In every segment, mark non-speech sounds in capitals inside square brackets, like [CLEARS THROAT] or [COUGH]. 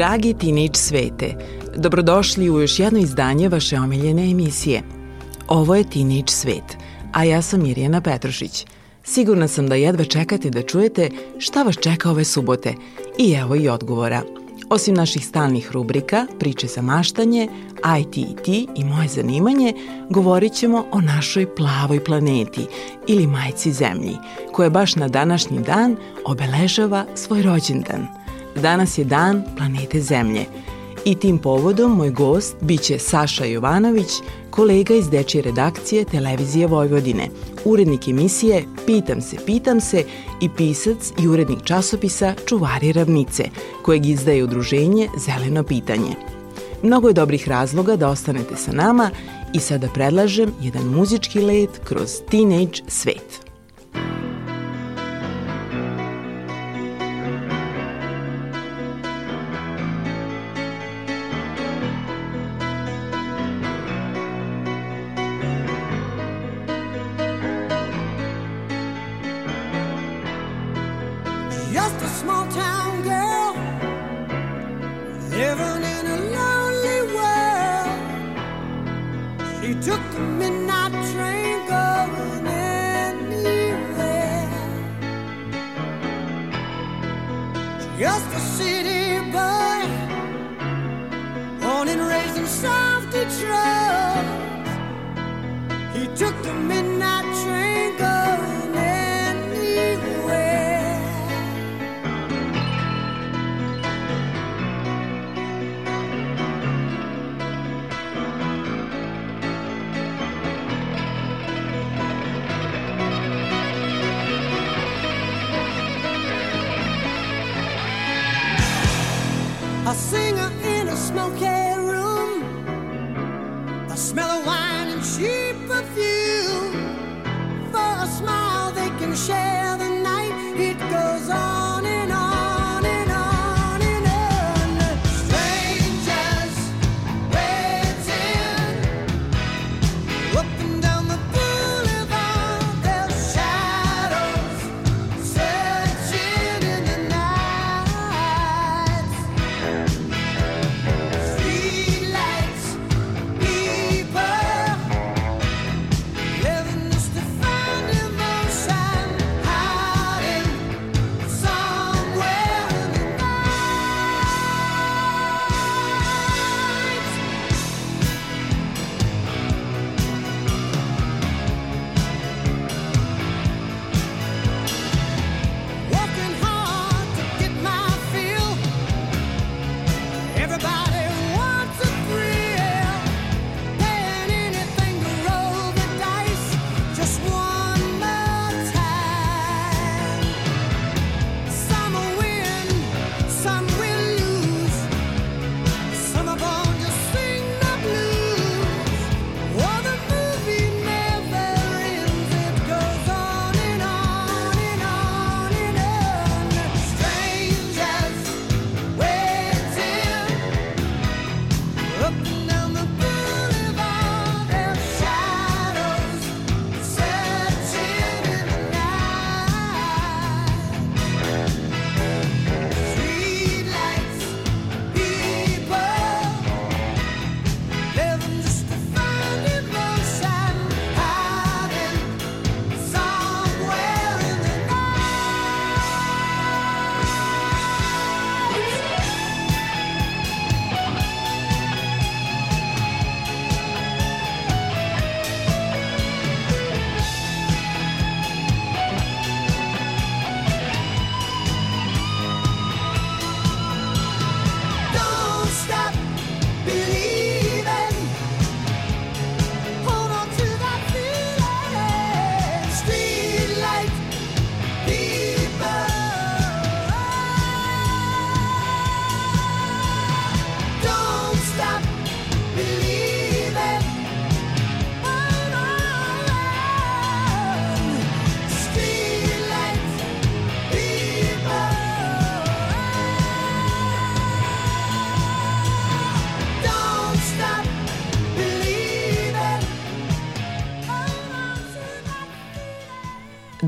Dragi teenage svete, dobrodošli u još jedno izdanje vaše omiljene emisije. Ovo je Teenage svet, a ja sam Mirjana Petrušić. Sigurna sam da jedva čekate da čujete šta vas čeka ove subote i evo i odgovora. Osim naših stalnih rubrika, priče za maštanje, ITT i moje zanimanje, govorit ćemo o našoj plavoj planeti ili majci Zemlji, koja baš na današnji dan obeležava svoj rođendan – Danas je dan planete Zemlje i tim povodom moj gost biće Saša Jovanović, kolega iz dečje redakcije Televizije Vojvodine, urednik emisije Pitam se, pitam se i pisac i urednik časopisa Čuvari ravnice, kojeg izdaje udruženje Zeleno pitanje. Mnogo je dobrih razloga da ostanete sa nama i sada predlažem jedan muzički let kroz teenage svet.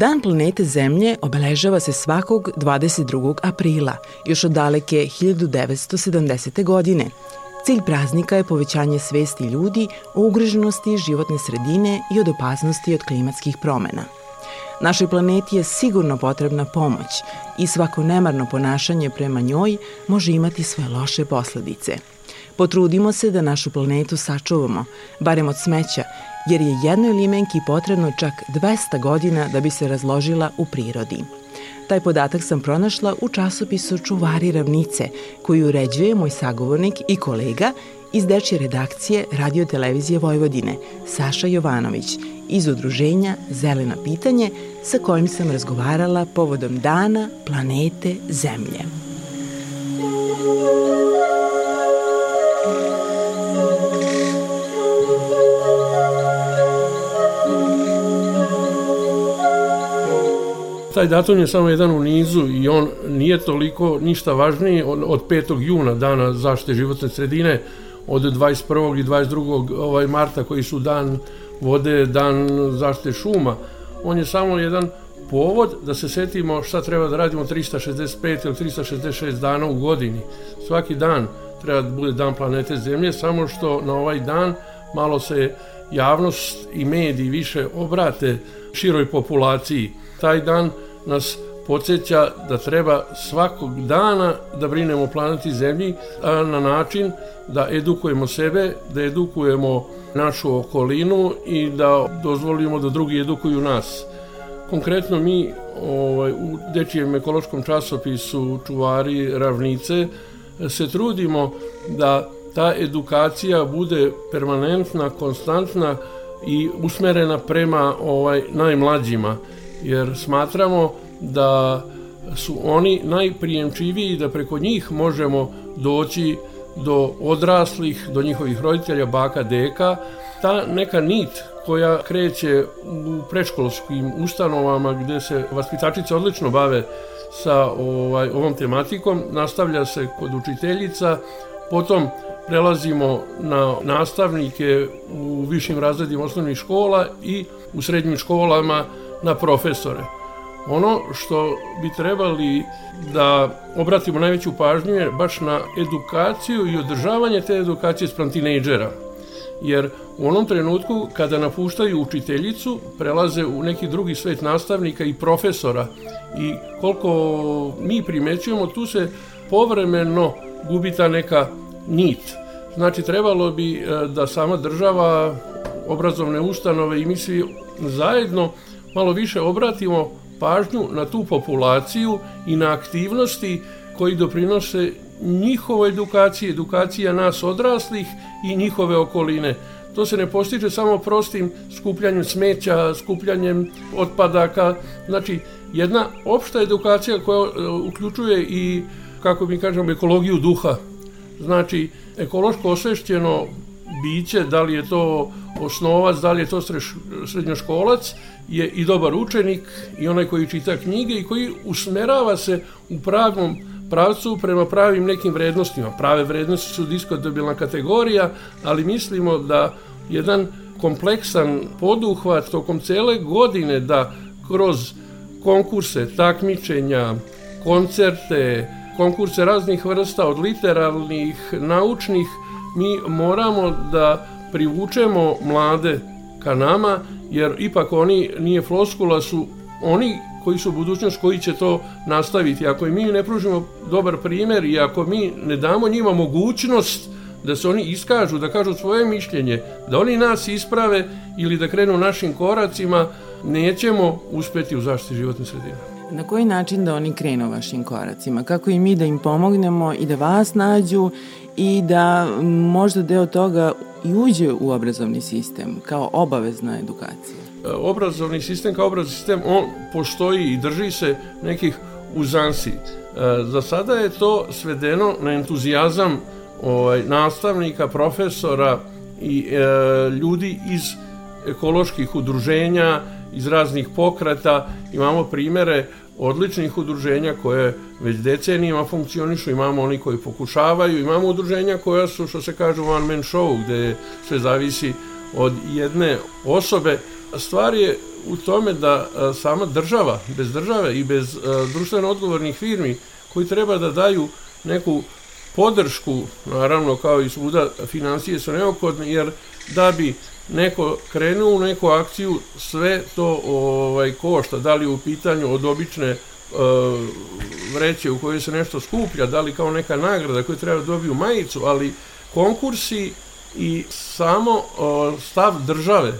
Dan planete Zemlje obeležava se svakog 22. aprila, još od daleke 1970. godine. Cilj praznika je povećanje svesti ljudi o ugriženosti životne sredine i od opasnosti od klimatskih promena. Našoj planeti je sigurno potrebna pomoć i svako nemarno ponašanje prema njoj može imati svoje loše posledice. Potrudimo se da našu planetu sačuvamo, barem od smeća, jer je jednoj limenki potrebno čak 200 godina da bi se razložila u prirodi. Taj podatak sam pronašla u časopisu Čuvari ravnice, koji uređuje moj sagovornik i kolega iz dečje redakcije Radio Televizije Vojvodine, Saša Jovanović, iz udruženja Zelena pitanje, sa kojim sam razgovarala povodom dana planete Zemlje. Taj datum je samo jedan u nizu i on nije toliko ništa važniji od 5. juna, dana zaštite životne sredine, od 21. i 22. Ovaj marta koji su dan vode, dan zaštite šuma. On je samo jedan povod da se setimo šta treba da radimo 365 ili 366 dana u godini. Svaki dan treba da bude dan planete Zemlje, samo što na ovaj dan malo se javnost i mediji više obrate široj populaciji. Taj dan nas podsjeća da treba svakog dana da brinemo planeti Zemlji na način da edukujemo sebe, da edukujemo našu okolinu i da dozvolimo da drugi edukuju nas. Konkretno mi ovaj, u Dečijem ekološkom časopisu Čuvari ravnice se trudimo da ta edukacija bude permanentna, konstantna i usmerena prema ovaj najmlađima. Jer smatramo da su oni najprijemčiviji da preko njih možemo doći do odraslih, do njihovih roditelja, baka, deka, ta neka nit koja kreće u predškolskim ustanovama gde se vaspitačice odlično bave sa ovaj, ovom tematikom, nastavlja se kod učiteljica, potom prelazimo na nastavnike u višim razredima osnovnih škola i u srednjim školama na profesore. Ono što bi trebali da obratimo najveću pažnju je baš na edukaciju i održavanje te edukacije sprem tinejdžera. Jer u onom trenutku kada napuštaju učiteljicu, prelaze u neki drugi svet nastavnika i profesora i koliko mi primećujemo, tu se povremeno gubi ta neka nit. Znači, trebalo bi e, da sama država, obrazovne ustanove i mi svi zajedno malo više obratimo pažnju na tu populaciju i na aktivnosti koji doprinose njihovoj edukaciji, edukacija nas odraslih i njihove okoline. To se ne postiže samo prostim skupljanjem smeća, skupljanjem otpadaka, znači jedna opšta edukacija koja e, uključuje i, kako mi kažemo, ekologiju duha. Znači, ekološko osvešćeno biće, da li je to osnovac, da li je to srednjoškolac, je i dobar učenik i onaj koji čita knjige i koji usmerava se u pravom pravcu prema pravim nekim vrednostima. Prave vrednosti su diskutabilna kategorija, ali mislimo da jedan kompleksan poduhvat tokom cele godine da kroz konkurse, takmičenja, koncerte, konkurse raznih vrsta od literalnih, naučnih, mi moramo da privučemo mlade ka nama, jer ipak oni, nije floskula, su oni koji su budućnost, koji će to nastaviti. Ako mi ne pružimo dobar primer i ako mi ne damo njima mogućnost da se oni iskažu, da kažu svoje mišljenje, da oni nas isprave ili da krenu našim koracima, nećemo uspeti u zaštiti životne sredine. Na koji način da oni krenu vašim koracima? Kako i mi da im pomognemo i da vas nađu i da možda deo toga i uđe u obrazovni sistem kao obavezna edukacija? E, obrazovni sistem kao obrazovni sistem, on postoji i drži se nekih uzansi. E, za sada je to svedeno na entuzijazam ovaj, nastavnika, profesora i e, ljudi iz ekoloških udruženja, iz raznih pokrata. Imamo primere odličnih udruženja koje već decenijama funkcionišu, imamo oni koji pokušavaju, imamo udruženja koja su, što se kaže, one man show, gde sve zavisi od jedne osobe. Stvar je u tome da a, sama država, bez države i bez a, društveno odgovornih firmi koji treba da daju neku podršku, naravno kao i svuda financije su neophodne, jer da bi neko krenuo u neku akciju, sve to ovaj košta, da li u pitanju od obične e, vreće u kojoj se nešto skuplja, da li kao neka nagrada koju treba da dobiju majicu, ali konkursi i samo e, stav države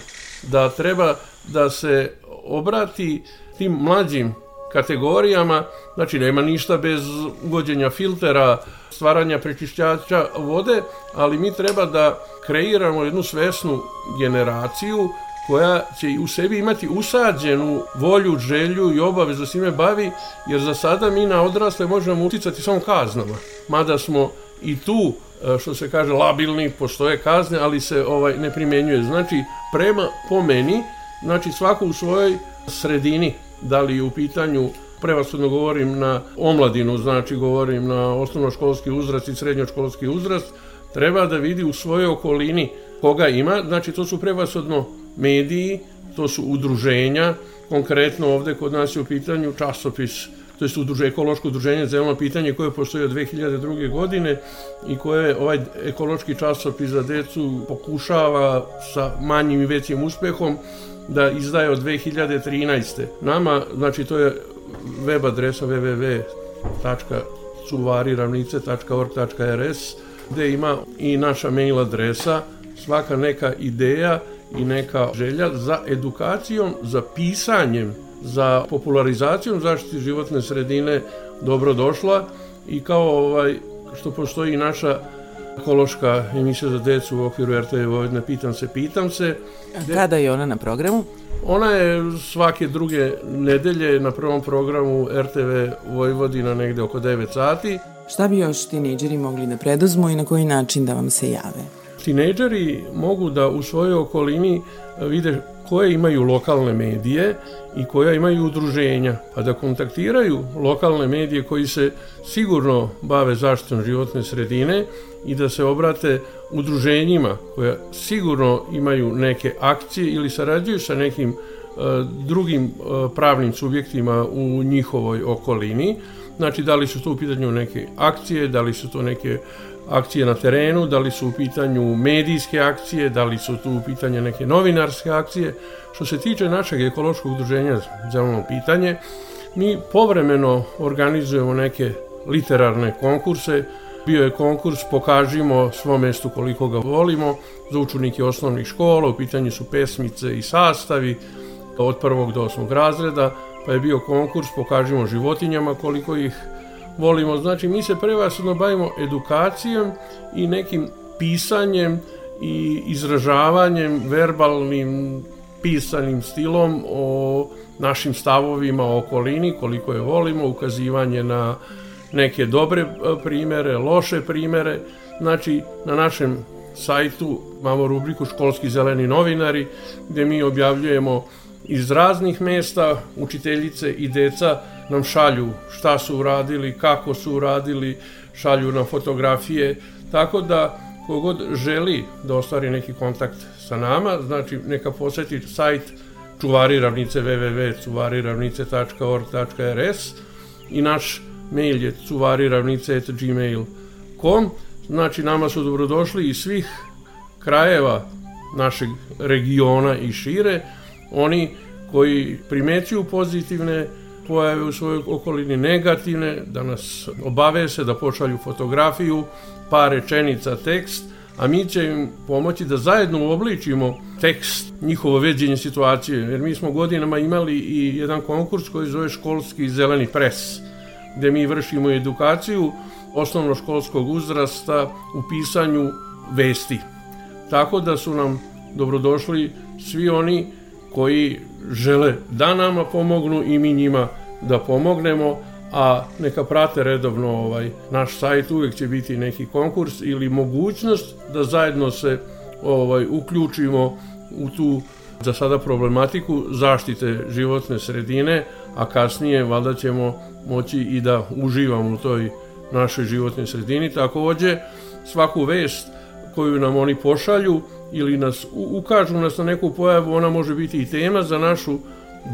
da treba da se obrati tim mlađim kategorijama, znači nema ništa bez uvođenja filtera, stvaranja prečišćača vode, ali mi treba da kreiramo jednu svesnu generaciju koja će u sebi imati usađenu volju, želju i obavezu da se ime bavi, jer za sada mi na odrasle možemo uticati samo kaznama. Mada smo i tu, e, što se kaže, labilni, postoje kazne, ali se ovaj ne primenjuje. Znači, prema po meni, znači svako u svojoj sredini, da li u pitanju prevashodno govorim na omladinu, znači govorim na osnovnoškolski uzrast i srednjoškolski uzrast, treba da vidi u svojoj okolini koga ima, znači to su prevashodno mediji, to su udruženja, konkretno ovde kod nas je u pitanju časopis, to je udruže, ekološko udruženje zeleno pitanje koje postoji od 2002. godine i koje ovaj ekološki časopis za decu pokušava sa manjim i većim uspehom da izdaje od 2013. Nama, znači to je web adresa www.cuvariravnice.org.rs gde ima i naša mail adresa, svaka neka ideja i neka želja za edukacijom, za pisanjem, za popularizacijom zaštiti životne sredine dobrodošla i kao ovaj što postoji naša ekološka emisija za decu u okviru RTV Vojvodine Pitam se, pitam se. A kada je ona na programu? Ona je svake druge nedelje na prvom programu RTV Vojvodina negde oko 9 sati. Šta bi još tinejdžeri mogli da preduzmu i na koji način da vam se jave? Tinejdžeri mogu da u svojoj okolini vide koje imaju lokalne medije i koja imaju udruženja, pa da kontaktiraju lokalne medije koji se sigurno bave zaštitom životne sredine i da se obrate udruženjima koja sigurno imaju neke akcije ili sarađuju sa nekim e, drugim e, pravnim subjektima u njihovoj okolini. Znači, da li su to u pitanju neke akcije, da li su to neke akcije na terenu, da li su u pitanju medijske akcije, da li su tu u pitanju neke novinarske akcije. Što se tiče našeg ekološkog udruženja Zeleno pitanje, mi povremeno organizujemo neke literarne konkurse, Bio je konkurs Pokažimo svo mesto koliko ga volimo za učenike osnovnih škola, u pitanju su pesmice i sastavi od prvog do osmog razreda, pa je bio konkurs Pokažimo životinjama koliko ih volimo. Znači, mi se prevasno bavimo edukacijom i nekim pisanjem i izražavanjem, verbalnim, pisanim stilom o našim stavovima o okolini, koliko je volimo, ukazivanje na neke dobre e, primere, loše primere. Znači, na našem sajtu imamo rubriku Školski zeleni novinari, gde mi objavljujemo iz raznih mesta učiteljice i deca nam šalju šta su uradili, kako su uradili, šalju nam fotografije, tako da kogod želi da ostvari neki kontakt sa nama, znači neka poseti sajt čuvari ravnice www.čuvariravnice.org.rs i naš mail je cuvariravnice.gmail.com znači nama su dobrodošli iz svih krajeva našeg regiona i šire. Oni koji primećuju pozitivne pojave u svojoj okolini negativne, da nas obavese, da pošalju fotografiju, par rečenica, tekst, a mi će im pomoći da zajedno uobličimo tekst, njihovo veđenje situacije, jer mi smo godinama imali i jedan konkurs koji zove školski zeleni pres, gde mi vršimo edukaciju osnovnoškolskog uzrasta u pisanju vesti. Tako da su nam dobrodošli svi oni koji žele da nama pomognu i mi njima da pomognemo, a neka prate redovno ovaj naš sajt, uvek će biti neki konkurs ili mogućnost da zajedno se ovaj uključimo u tu za sada problematiku zaštite životne sredine, a kasnije valjda ćemo moći i da uživamo u toj našoj životnoj sredini. Takođe, svaku vest koju nam oni pošalju ili nas ukažu nas na neku pojavu, ona može biti i tema za našu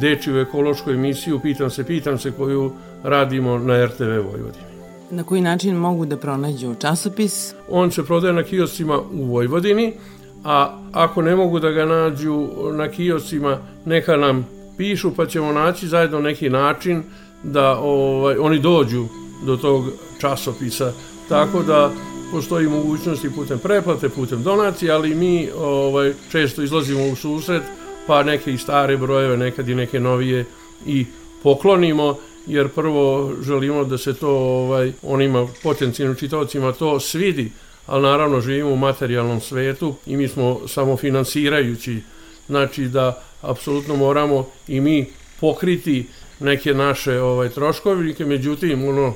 dečiju ekološku emisiju Pitam se, pitam se koju radimo na RTV Vojvodini. Na koji način mogu da pronađu časopis? On se prodaje na kioscima u Vojvodini, a ako ne mogu da ga nađu na kioscima, neka nam pišu pa ćemo naći zajedno neki način da ovaj, oni dođu do tog časopisa. Tako da postoji mogućnosti putem preplate, putem donacije, ali mi ovaj, često izlazimo u susret pa neke i stare brojeve, nekad i neke novije i poklonimo jer prvo želimo da se to ovaj, onima potencijalnim čitavcima to svidi, ali naravno živimo u materijalnom svetu i mi smo samofinansirajući, znači da apsolutno moramo i mi pokriti neke naše ovaj troškovnike, međutim ono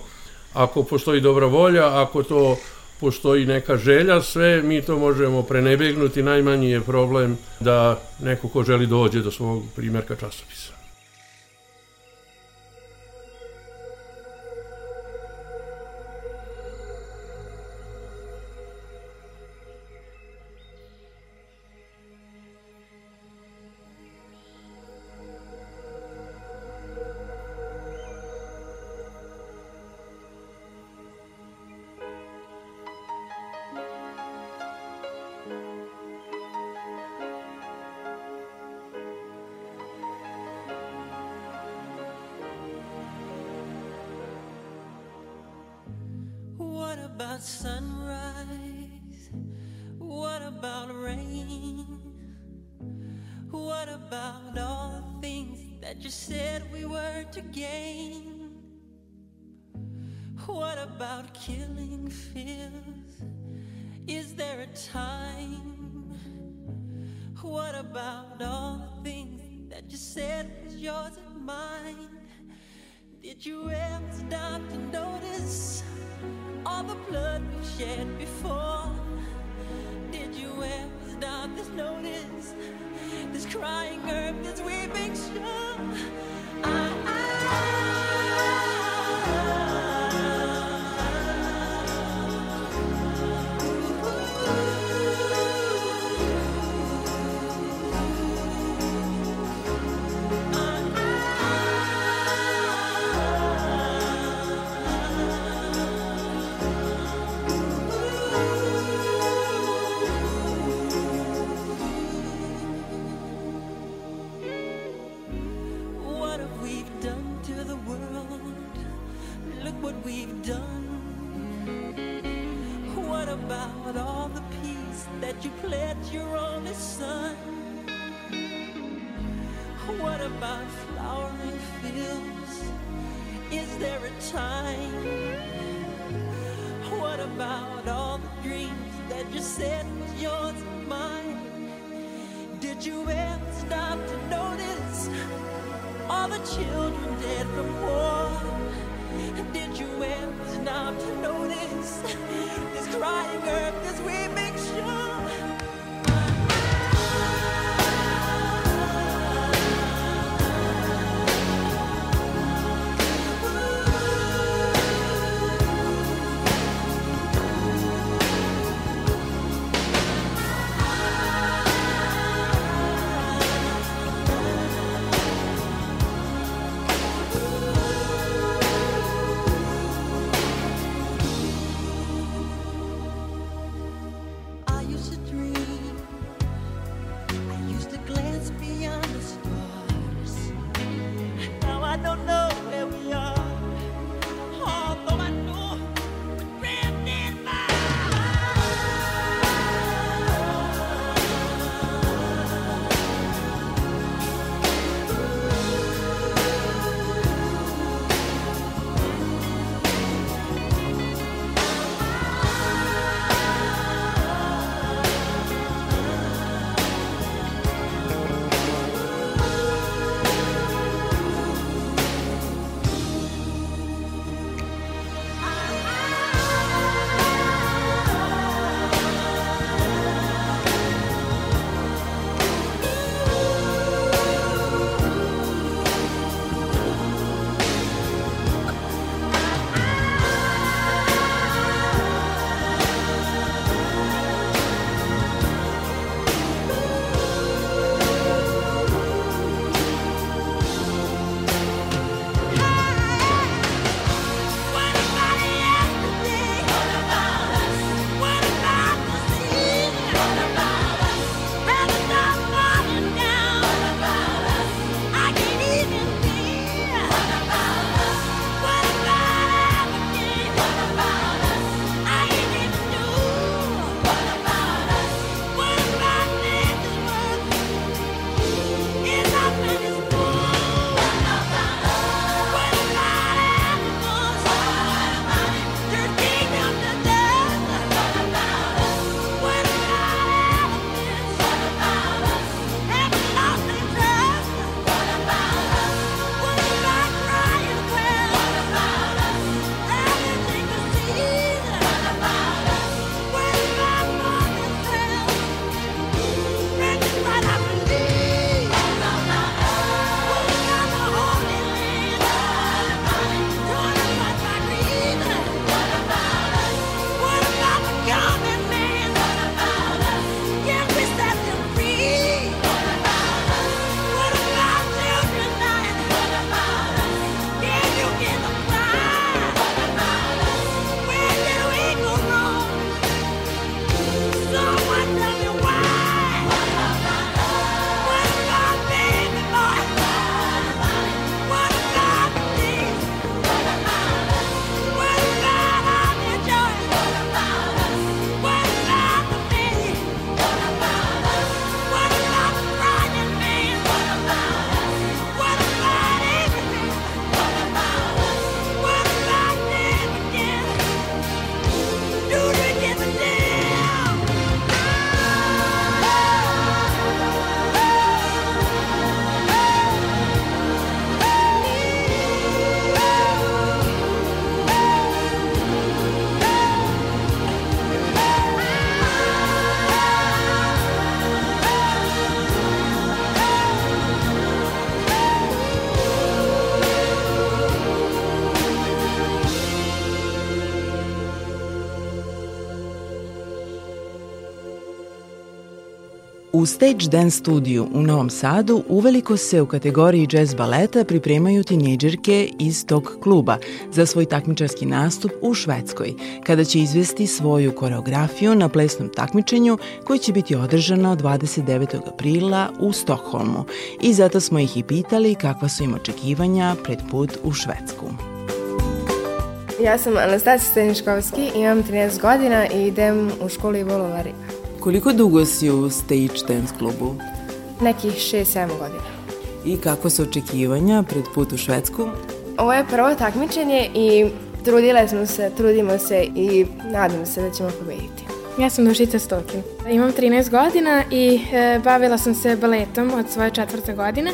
ako postoji dobra volja, ako to postoji neka želja, sve mi to možemo prenebegnuti, najmanji je problem da neko ko želi dođe do svog primjerka časopisa. Stage Dance studiju u Novom Sadu uveliko se u kategoriji jazz baleta pripremaju tinejdžerke iz tog kluba za svoj takmičarski nastup u Švedskoj, kada će izvesti svoju koreografiju na plesnom takmičenju koji će biti održano 29. aprila u Stokholmu. I zato smo ih i pitali kakva su im očekivanja pred put u Švedsku. Ja sam Anastasija Steniškovski, imam 13 godina i idem u školu Ivo Lovari. Koliko dugo si u Stage Dance klubu? Nekih 6-7 godina. I kako su očekivanja pred put u Švedsku? Ovo je prvo takmičenje i trudile smo se, trudimo se i nadam se da ćemo pobediti. Ja sam Dušica Stokin. Imam 13 godina i e, bavila sam se baletom od svoje četvrte godine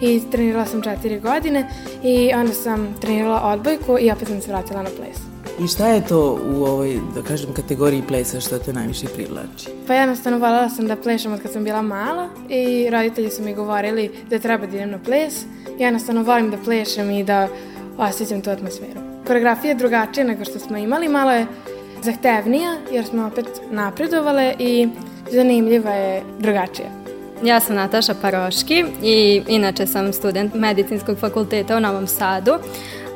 i trenirala sam četiri godine i onda sam trenirala odbojku i opet sam se vratila na ples. I šta je to u ovoj, da kažem, kategoriji plesa što te najviše privlači? Pa jednostavno voljela sam da plešam od kad sam bila mala i roditelji su mi govorili da treba da idem na ples. Ja jednostavno volim da plešem i da osjećam tu atmosferu. Koreografija je drugačija nego što smo imali, malo je zahtevnija jer smo opet napredovale i zanimljiva je drugačija. Ja sam Nataša Paroški i inače sam student medicinskog fakulteta u Novom Sadu,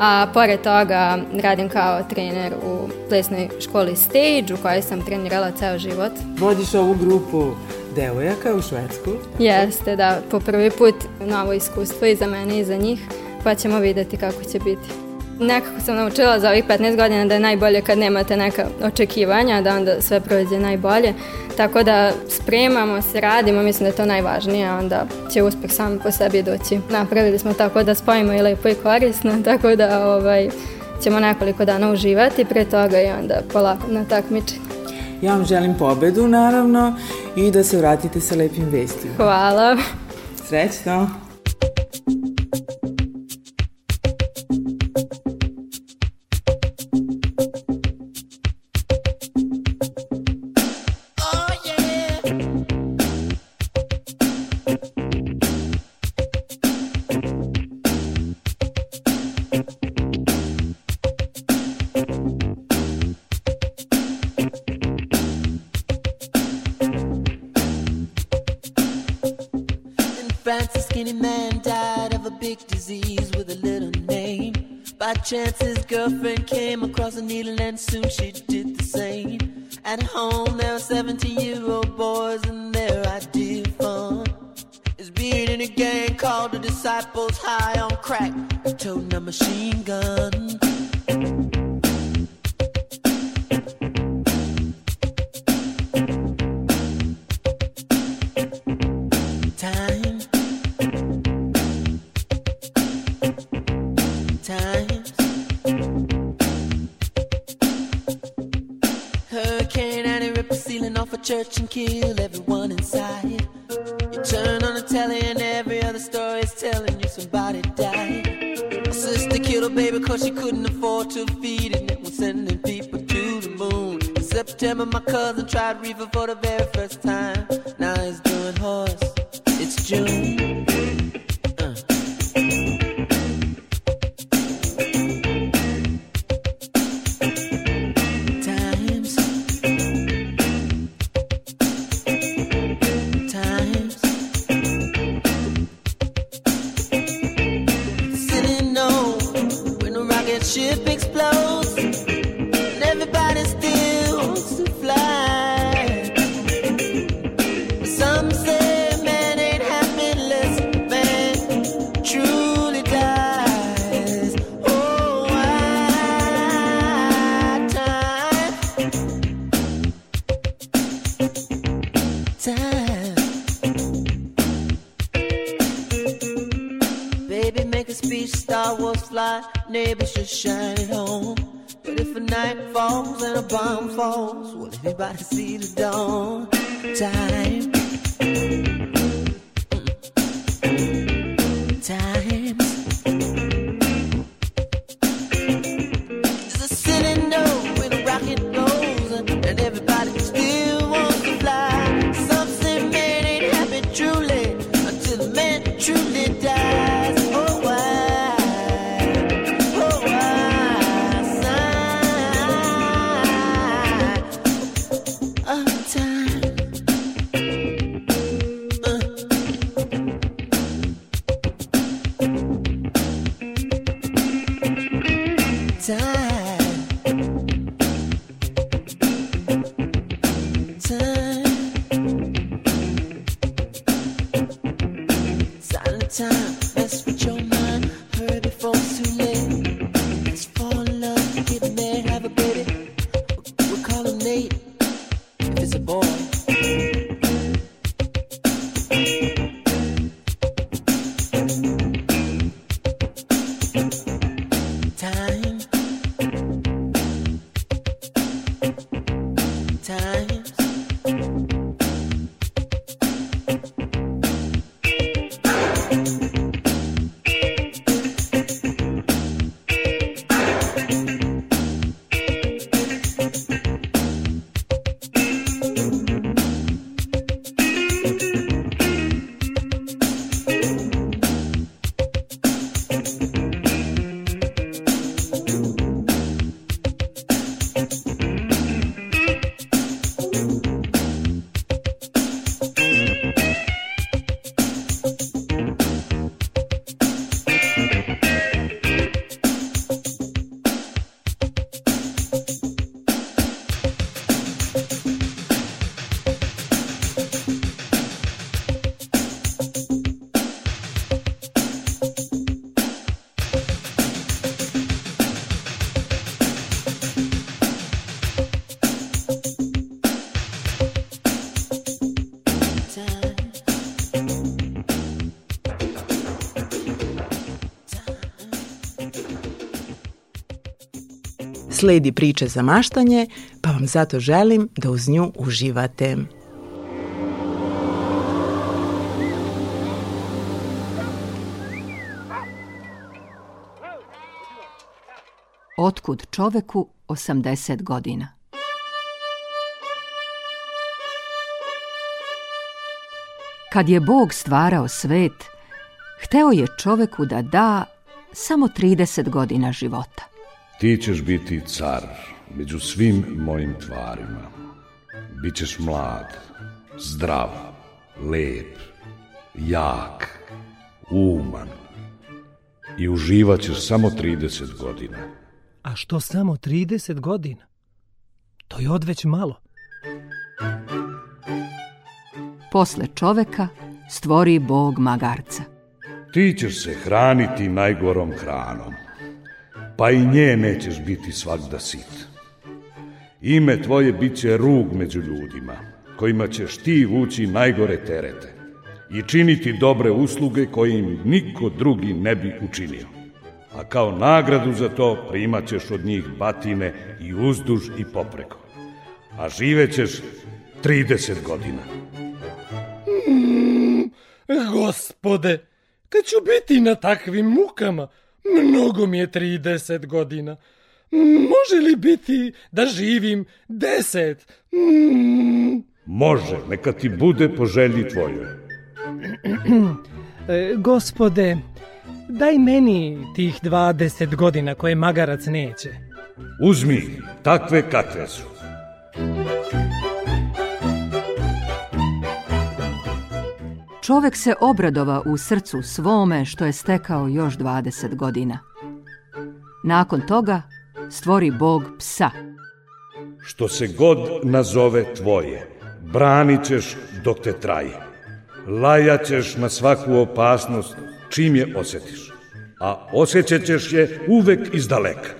a pored toga radim kao trener u plesnoj školi Stage u kojoj sam trenirala ceo život. Vodiš ovu grupu devojaka u Švedsku? Jeste, da, po prvi put novo iskustvo i za mene i za njih, pa ćemo videti kako će biti. Nekako sam naučila za ovih 15 godina da je najbolje kad nemate neka očekivanja, da onda sve prođe najbolje. Tako da spremamo se, radimo, mislim da je to najvažnije, onda će uspeh sam po sebi doći. Napravili smo tako da spojimo i lepo i korisno, [LAUGHS] tako da ovaj, ćemo nekoliko dana uživati pre toga i onda polako na takmičenje. Ja vam želim pobedu, naravno, i da se vratite sa lepim vestima. Hvala. Srećno! By chance, his girlfriend came across a needle, and soon she did the same. At home, there are 17 year old boys, and their idea of fun is being in a gang called the Disciples High on Crack, toting a machine gun. Time. Church and kill everyone inside. You turn on the telly and every other story is telling you somebody died. My sister killed her baby cause she couldn't afford to feed it and was sending people to the moon. In September my cousin tried reefer for the very first time. Sledi priče za maštanje, pa vam zato želim da uz nju uživate. Otkud čoveku 80 godina? Kad je Bog stvarao svet, hteo je čoveku da da samo 30 godina života. Ti ćeš biti car među svim mojim tvarima. Bićeš mlad, zdrav, lep, jak, uman i uživat ćeš samo 30 godina. A što samo 30 godina? To je odveć malo. Posle čoveka stvori Bog magarca. Ti ćeš se hraniti najgorom hranom pa i nje nećeš biti svakda sit. Ime tvoje bit će rug među ljudima, kojima ćeš ti vući najgore terete i činiti dobre usluge koje im niko drugi ne bi učinio. A kao nagradu za to primat ćeš od njih batine i uzduž i popreko. A živećeš 30 godina. Mm, gospode, kad ću biti na takvim mukama, Mnogo mi je 30 godina. Može li biti da živim 10? Mm. Može, neka ti bude po želji tvojoj. E, gospode, daj meni tih 20 godina koje magarac neće. Uzmi takve kakve su. Čovek se obradova u srcu svome što je stekao još 20 godina. Nakon toga stvori Bog psa. Što se god nazove tvoje, branit ćeš dok te traje. Lajaćeš na svaku opasnost čim je osjetiš, a osjećat ćeš je uvek iz daleka.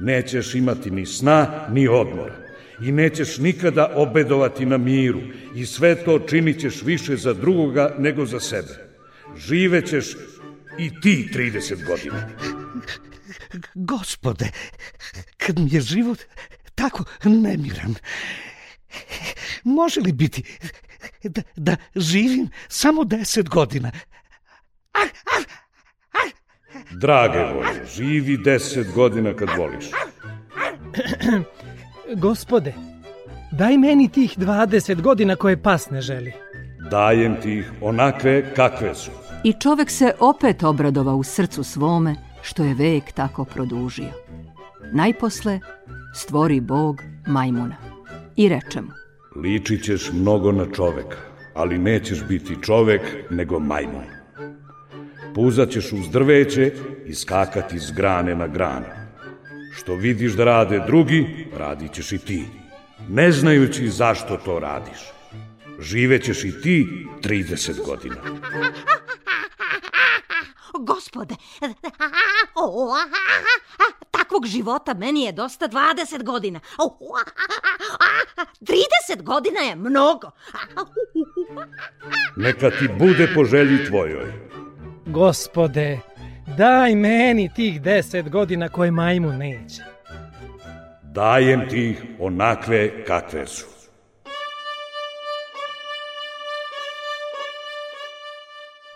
Nećeš imati ni sna, ni odmora i nećeš nikada obedovati na miru i sve to činit ćeš više za drugoga nego za sebe. Živećeš i ti 30 godina. Gospode, kad mi je život tako nemiran, može li biti da, da živim samo 10 godina? Drage volje, živi 10 godina kad voliš. [CLEARS THROAT] Gospode, daj meni tih 20 godina koje pas ne želi. Dajem ti ih onakve kakve su. I čovek se opet obradova u srcu svome, što je vek tako produžio. Najposle stvori Bog majmuna i reče mu. Ličit ćeš mnogo na čoveka, ali nećeš biti čovek, nego majmun. Puzat ćeš uz drveće i skakati s grane na granu Što vidiš da rade drugi, radit ćeš i ti. Ne znajući zašto to radiš. Živećeš i ti 30 godina. [LAUGHS] Gospode, [LAUGHS] o, takvog života meni je dosta 20 godina. 30 godina je mnogo. [LAUGHS] Neka ti bude po želji tvojoj. Gospode, daj meni tih 10 godina koje majmun neće. Dajem ti ih onakve kakve su.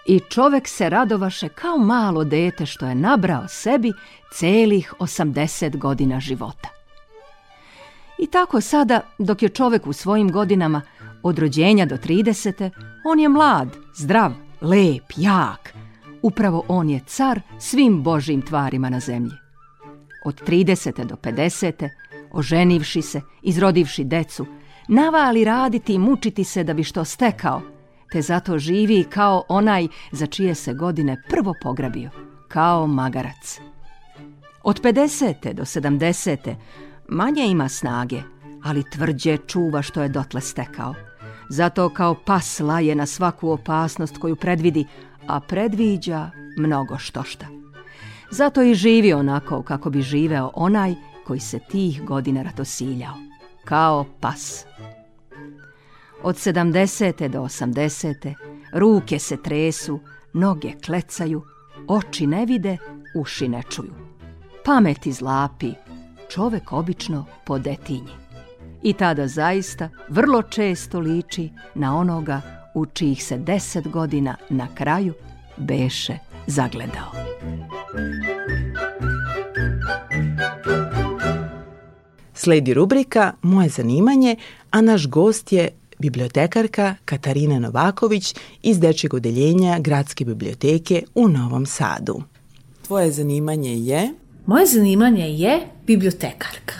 I čovek se radovaše kao malo dete što je nabrao sebi celih 80 godina života. I tako sada, dok je čovek u svojim godinama od rođenja do 30. on je mlad, zdrav, lep, jak. Upravo on je car svim božim tvarima na zemlji. Od 30. do 50. oženivši se, izrodivši decu, navali raditi i mučiti se da bi što stekao – te zato živi kao onaj za čije se godine prvo pograbio, kao magarac. Od 50. do 70. manje ima snage, ali tvrđe čuva što je dotle stekao. Zato kao pas laje na svaku opasnost koju predvidi, a predviđa mnogo štošta. Zato i živi onako kako bi živeo onaj koji se tih godina ratosiljao, kao pas. Od 70. do 80. ruke se tresu, noge klecaju, oči ne vide, uši ne čuju. Pamet izlapi, čovek obično po detinji. I tada zaista vrlo često liči na onoga u čijih se deset godina na kraju beše zagledao. Sledi rubrika Moje zanimanje, a naš gost je bibliotekarka Katarina Novaković iz Dečjeg odeljenja Gradske biblioteke u Novom Sadu. Tvoje zanimanje je? Moje zanimanje je bibliotekarka.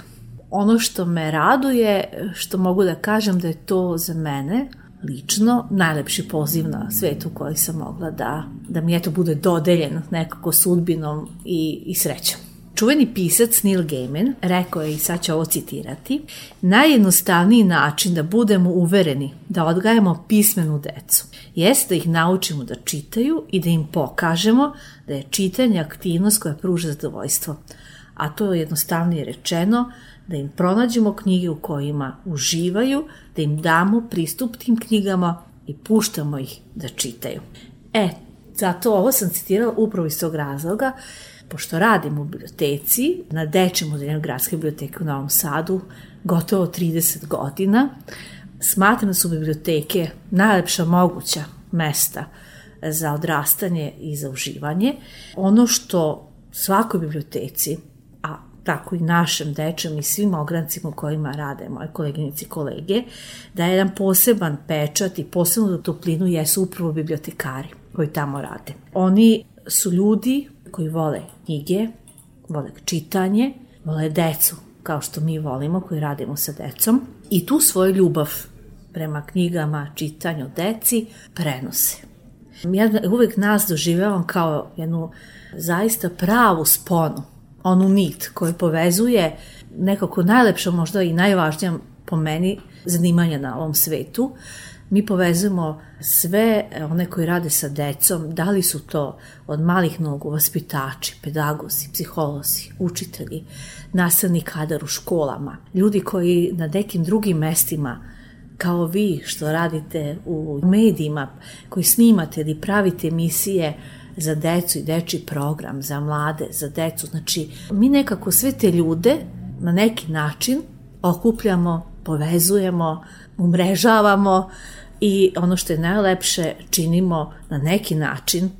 Ono što me raduje, što mogu da kažem da je to za mene lično najlepši poziv na svetu koji sam mogla da, da mi eto bude dodeljen nekako sudbinom i, i srećom. Čuveni pisac Neil Gaiman rekao je, i sad ću ovo citirati, najjednostavniji način da budemo uvereni da odgajamo pismenu decu jeste da ih naučimo da čitaju i da im pokažemo da je čitanje aktivnost koja pruža zadovoljstvo. A to je jednostavnije rečeno da im pronađemo knjige u kojima uživaju, da im damo pristup tim knjigama i puštamo ih da čitaju. E, zato ovo sam citirala upravo iz tog razloga pošto radim u biblioteci, na dečjem odeljenju Gradske biblioteke u Novom Sadu, gotovo 30 godina, smatram da su biblioteke najlepša moguća mesta za odrastanje i za uživanje. Ono što svakoj biblioteci, tako i našem dečem i svim ograncima u kojima rade moje koleginici i kolege, da je jedan poseban pečat i posebnu toplinu jesu upravo bibliotekari koji tamo rade. Oni su ljudi koji vole knjige, vole čitanje, vole decu, kao što mi volimo, koji radimo sa decom, i tu svoju ljubav prema knjigama, čitanju, deci, prenose. Ja uvek nas doživljavam kao jednu zaista pravu sponu, onu nit koju povezuje nekako najlepša, možda i najvažnija po meni zanimanja na ovom svetu, mi povezujemo sve one koji rade sa decom, da li su to od malih nogu vaspitači, pedagozi, psiholozi, učitelji, nastavni kadar u školama, ljudi koji na nekim drugim mestima kao vi što radite u medijima, koji snimate ili pravite emisije za decu i deči program, za mlade, za decu. Znači, mi nekako sve te ljude na neki način okupljamo, povezujemo, umrežavamo, i ono što je najlepše činimo na neki način,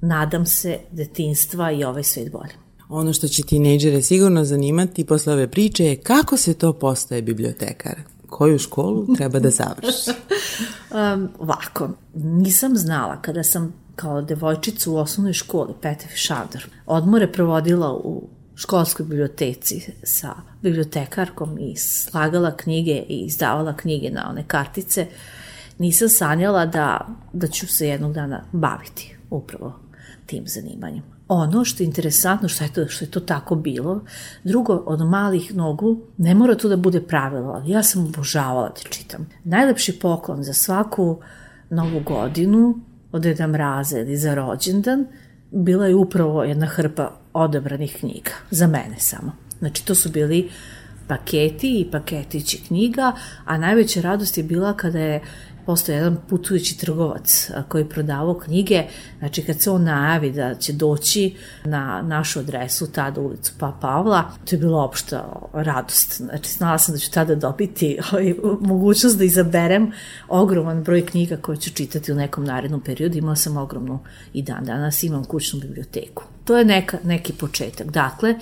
nadam se, detinstva i ovaj svet bolje. Ono što će tinejdžere sigurno zanimati posle ove priče je kako se to postaje bibliotekar. Koju školu treba da završi? [LAUGHS] um, ovako, nisam znala kada sam kao devojčica u osnovnoj školi, Petef Šavdar, odmore provodila u školskoj biblioteci sa bibliotekarkom i slagala knjige i izdavala knjige na one kartice, nisam sanjala da, da ću se jednog dana baviti upravo tim zanimanjem. ono što je interesantno, što je to, što je to tako bilo, drugo, od malih nogu, ne mora to da bude pravilo, ali ja sam obožavala da čitam. Najlepši poklon za svaku novu godinu, od Deda Mraza ili za rođendan, bila je upravo jedna hrpa odabranih knjiga, za mene samo. Znači, to su bili paketi i paketići knjiga, a najveća radost je bila kada je postoje jedan putujući trgovac koji prodavao knjige, znači kad se on najavi da će doći na našu adresu, tada ulicu Pa Pavla, to je bila opšta radost. Znači znala sam da ću tada dobiti ovaj, mogućnost da izaberem ogroman broj knjiga koje ću čitati u nekom narednom periodu. Imala sam ogromnu i dan danas imam kućnu biblioteku. To je neka, neki početak. Dakle,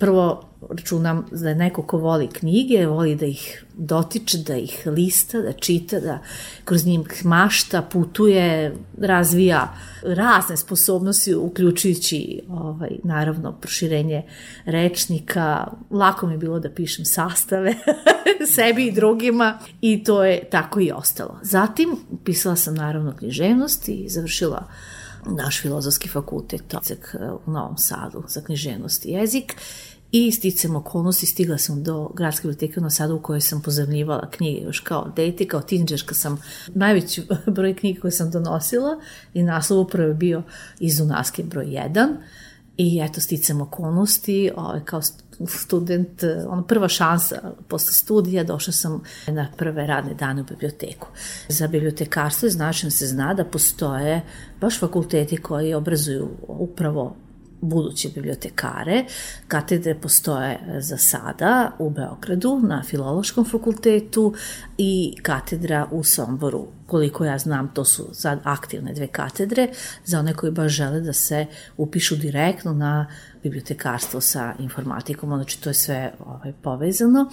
prvo računam da je neko ko voli knjige, voli da ih dotiče, da ih lista, da čita, da kroz njih mašta, putuje, razvija razne sposobnosti, uključujući ovaj, naravno proširenje rečnika. Lako mi je bilo da pišem sastave [LAUGHS] sebi i drugima i to je tako i ostalo. Zatim pisala sam naravno književnost i završila naš filozofski fakultet u Novom Sadu za književnost i jezik i sticam okolnosti stigla sam do gradske biblioteke na Sadu u kojoj sam pozemljivala knjige još kao dete, kao tinđerka sam najveći [LAUGHS] broj knjiga koje sam donosila i naslov upravo je bio iz Unaske broj 1 i eto sticam okolnosti ovaj, kao student, ono prva šansa posle studija, došla sam na prve radne dane u biblioteku. Za bibliotekarstvo je značajno se zna da postoje baš fakulteti koji obrazuju upravo buduće bibliotekare. Katedre postoje za sada u Beogradu na Filološkom fakultetu i katedra u Somboru. Koliko ja znam, to su sad aktivne dve katedre za one koji baš žele da se upišu direktno na bibliotekarstvo sa informatikom, znači to je sve ovaj, povezano,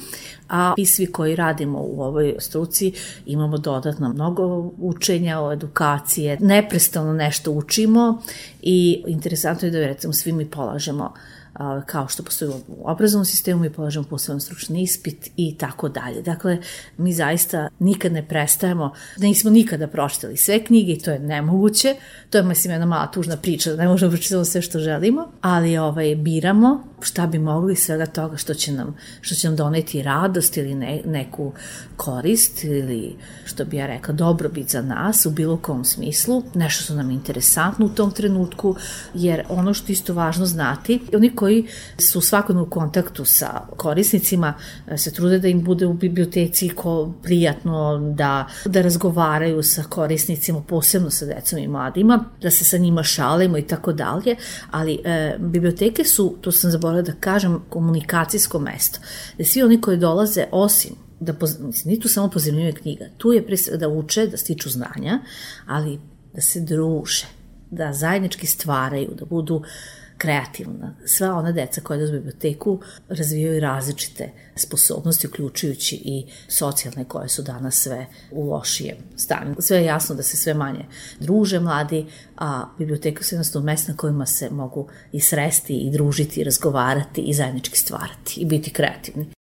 a i svi koji radimo u ovoj struci imamo dodatno mnogo učenja edukacije, neprestano nešto učimo i interesantno je da recimo svi mi polažemo kao što postoji u obrazovnom sistemu, mi polažemo posebno stručni ispit i tako dalje. Dakle, mi zaista nikad ne prestajemo, nismo nikada pročitali sve knjige i to je nemoguće. To je, mislim, jedna mala tužna priča, da ne možemo pročitati sve što želimo, ali ovaj, biramo šta bi mogli svega toga što će nam, što će nam doneti radost ili ne, neku korist ili što bi ja rekla dobrobit za nas u bilo kom smislu, nešto što nam je interesantno u tom trenutku, jer ono što isto važno znati, oni koji su u svakodnevnom kontaktu sa korisnicima e, se trude da im bude u biblioteci ko prijatno, da, da razgovaraju sa korisnicima, posebno sa decom i mladima, da se sa njima šalimo i tako dalje, ali e, biblioteke su, to sam zaboravila da kažem, komunikacijsko mesto, da svi oni koji dolaze, osim da, mislim, nije tu samo pozivljivanje knjiga, tu je pre da uče, da stiču znanja, ali da se druže, da zajednički stvaraju, da budu kreativna. Sva ona deca koja u biblioteku razvijaju različite sposobnosti, uključujući i socijalne koje su danas sve u lošijem stanju. Sve je jasno da se sve manje druže mladi, a biblioteka su jednostavno mesta na kojima se mogu i sresti i družiti, i razgovarati i zajednički stvarati i biti kreativni.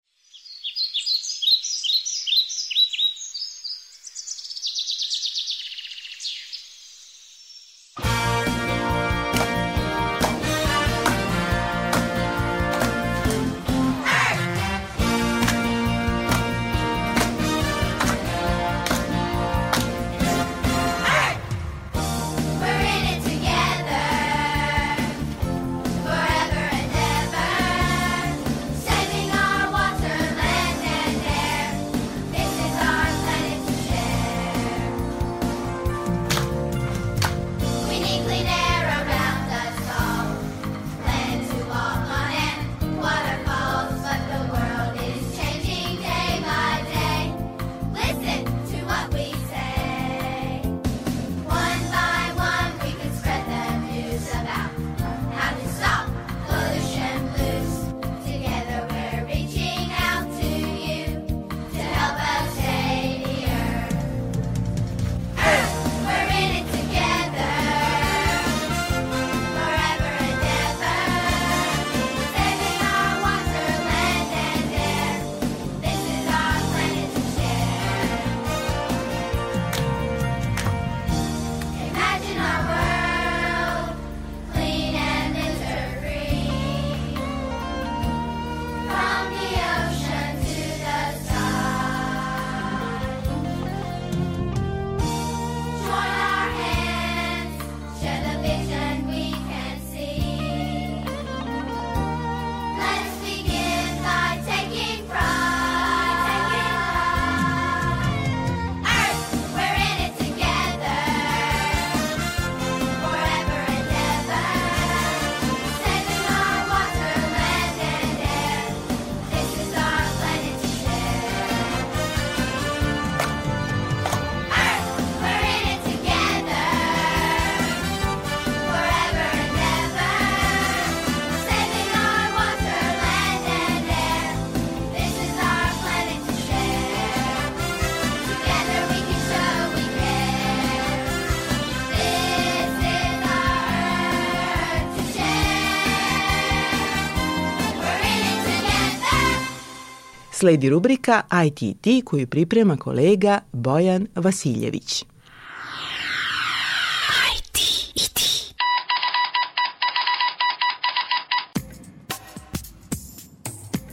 Sledi rubrika ITT koju priprema kolega Bojan Vasiljević.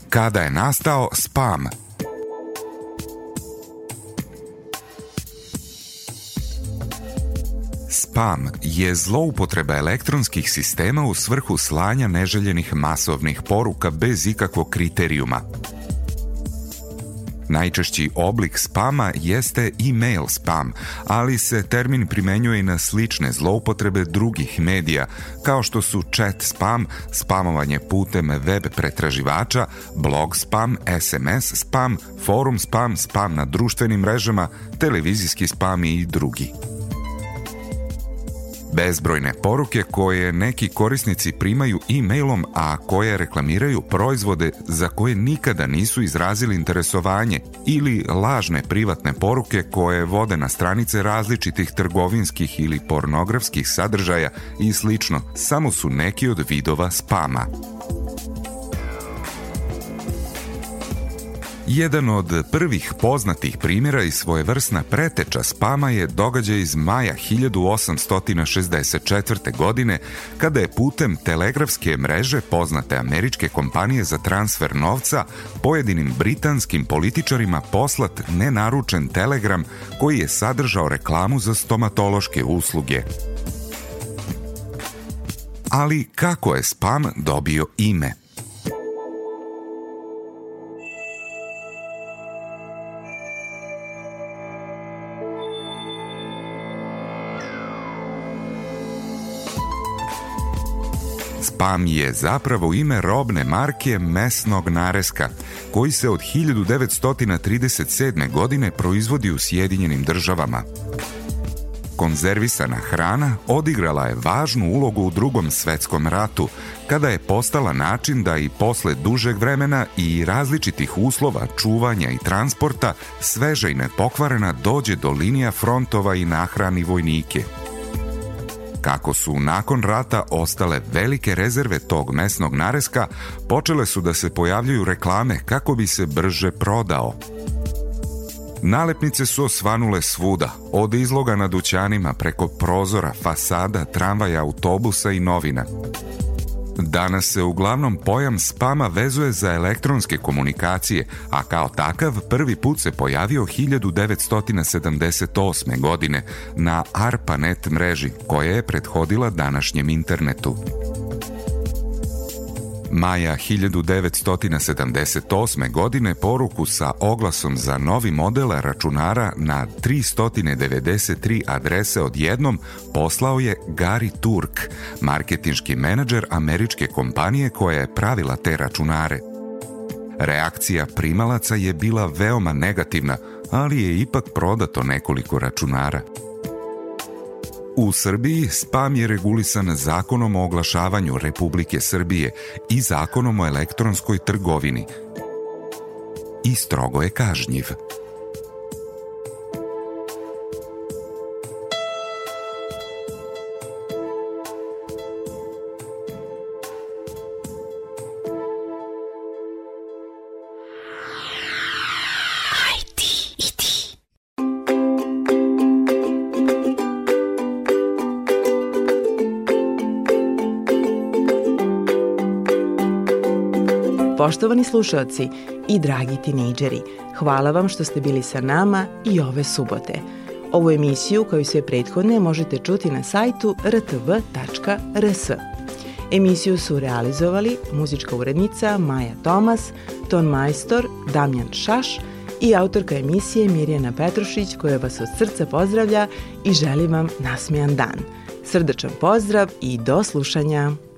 Kada je nastao spam? Spam je zloupotreba elektronskih sistema u svrhu slanja neželjenih masovnih poruka bez ikakvog kriterijuma. Najčešći oblik spama jeste e-mail spam, ali se termin primenjuje i na slične zloupotrebe drugih medija, kao što su chat spam, spamovanje putem web pretraživača, blog spam, SMS spam, forum spam, spam na društvenim mrežama, televizijski spam i drugi. Bezbrojne poruke koje neki korisnici primaju e-mailom, a koje reklamiraju proizvode za koje nikada nisu izrazili interesovanje ili lažne privatne poruke koje vode na stranice različitih trgovinskih ili pornografskih sadržaja i slično, samo su neki od vidova spama. Jedan od prvih poznatih primjera i svojevrsna preteča spama je događaj iz maja 1864. godine kada je putem telegrafske mreže poznate američke kompanije za transfer novca pojedinim britanskim političarima poslat nenaručen telegram koji je sadržao reklamu za stomatološke usluge. Ali kako je spam dobio ime? Spam je zapravo ime robne marke mesnog nareska, koji se od 1937. godine proizvodi u Sjedinjenim državama. Konzervisana hrana odigrala je važnu ulogu u drugom svetskom ratu, kada je postala način da i posle dužeg vremena i različitih uslova čuvanja i transporta sveža i nepokvarena dođe do linija frontova i nahrani vojnike – Kako su nakon rata ostale velike rezerve tog mesnog nareska, počele su da se pojavljuju reklame kako bi se brže prodao. Nalepnice su osvanule svuda, od izloga na dućanima preko prozora, fasada, tramvaja, autobusa i novina. Danas se uglavnom pojam spama vezuje za elektronske komunikacije, a kao takav prvi put se pojavio 1978. godine na ARPANET mreži, koja je prethodila današnjem internetu. Maja 1978. godine poruku sa oglasom za novi model računara na 393 adrese odjednom poslao je Gary Turk, marketinški menadžer američke kompanije koja je pravila te računare. Reakcija primalaca je bila veoma negativna, ali je ipak prodato nekoliko računara. U Srbiji spam je regulisan zakonom o oglašavanju Republike Srbije i zakonom o elektronskoj trgovini i strogo je kažnjiv. Poštovani slušalci i dragi tinejdžeri, hvala vam što ste bili sa nama i ove subote. Ovu emisiju, kao i sve prethodne, možete čuti na sajtu rtv.rs. Emisiju su realizovali muzička urednica Maja Tomas, ton majstor Damjan Šaš i autorka emisije Mirjana Petrušić koja vas od srca pozdravlja i želi vam nasmijan dan. Srdačan pozdrav i do slušanja!